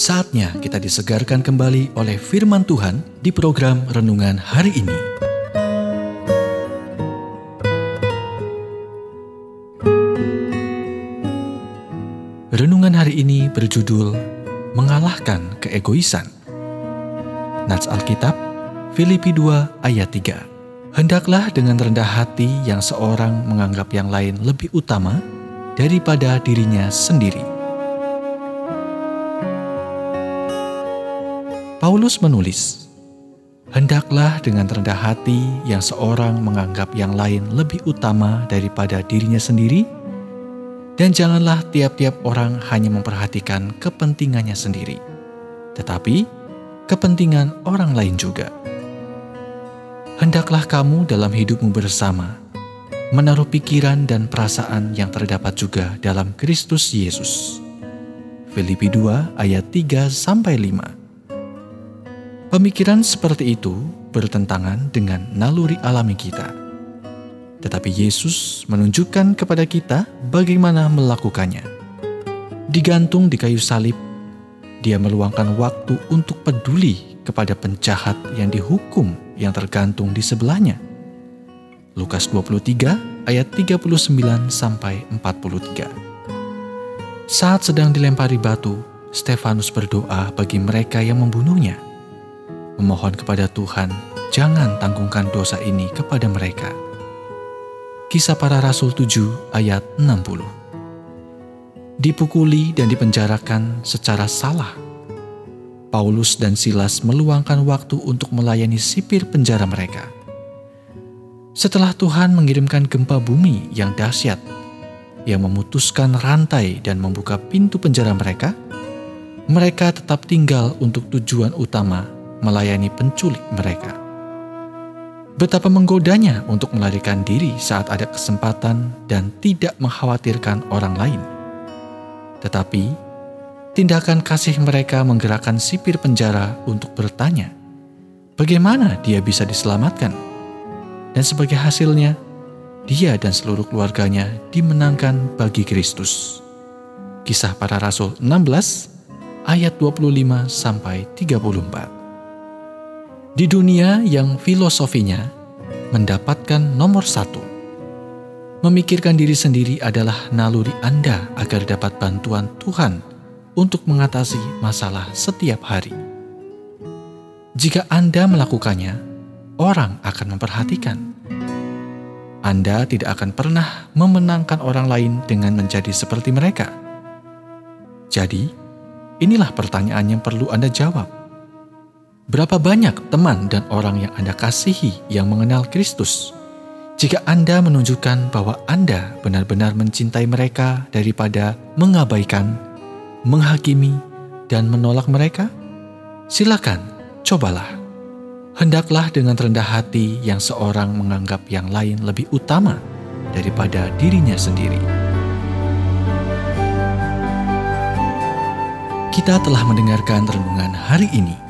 Saatnya kita disegarkan kembali oleh firman Tuhan di program renungan hari ini. Renungan hari ini berjudul Mengalahkan Keegoisan. Nats Alkitab, Filipi 2 ayat 3. Hendaklah dengan rendah hati yang seorang menganggap yang lain lebih utama daripada dirinya sendiri Paulus menulis, Hendaklah dengan rendah hati yang seorang menganggap yang lain lebih utama daripada dirinya sendiri, dan janganlah tiap-tiap orang hanya memperhatikan kepentingannya sendiri, tetapi kepentingan orang lain juga. Hendaklah kamu dalam hidupmu bersama menaruh pikiran dan perasaan yang terdapat juga dalam Kristus Yesus. Filipi 2 ayat 3 sampai 5. Pemikiran seperti itu bertentangan dengan naluri alami kita. Tetapi Yesus menunjukkan kepada kita bagaimana melakukannya. Digantung di kayu salib, dia meluangkan waktu untuk peduli kepada penjahat yang dihukum yang tergantung di sebelahnya. Lukas 23 ayat 39 sampai 43. Saat sedang dilempari batu, Stefanus berdoa bagi mereka yang membunuhnya memohon kepada Tuhan, jangan tanggungkan dosa ini kepada mereka. Kisah para Rasul 7 ayat 60 Dipukuli dan dipenjarakan secara salah. Paulus dan Silas meluangkan waktu untuk melayani sipir penjara mereka. Setelah Tuhan mengirimkan gempa bumi yang dahsyat, yang memutuskan rantai dan membuka pintu penjara mereka, mereka tetap tinggal untuk tujuan utama melayani penculik mereka. Betapa menggodanya untuk melarikan diri saat ada kesempatan dan tidak mengkhawatirkan orang lain. Tetapi, tindakan kasih mereka menggerakkan sipir penjara untuk bertanya, bagaimana dia bisa diselamatkan? Dan sebagai hasilnya, dia dan seluruh keluarganya dimenangkan bagi Kristus. Kisah para Rasul 16 ayat 25 sampai 34. Di dunia yang filosofinya mendapatkan nomor satu, memikirkan diri sendiri adalah naluri Anda agar dapat bantuan Tuhan untuk mengatasi masalah setiap hari. Jika Anda melakukannya, orang akan memperhatikan. Anda tidak akan pernah memenangkan orang lain dengan menjadi seperti mereka. Jadi, inilah pertanyaan yang perlu Anda jawab Berapa banyak teman dan orang yang Anda kasihi yang mengenal Kristus? Jika Anda menunjukkan bahwa Anda benar-benar mencintai mereka daripada mengabaikan, menghakimi, dan menolak mereka, silakan cobalah. Hendaklah dengan rendah hati yang seorang menganggap yang lain lebih utama daripada dirinya sendiri. Kita telah mendengarkan renungan hari ini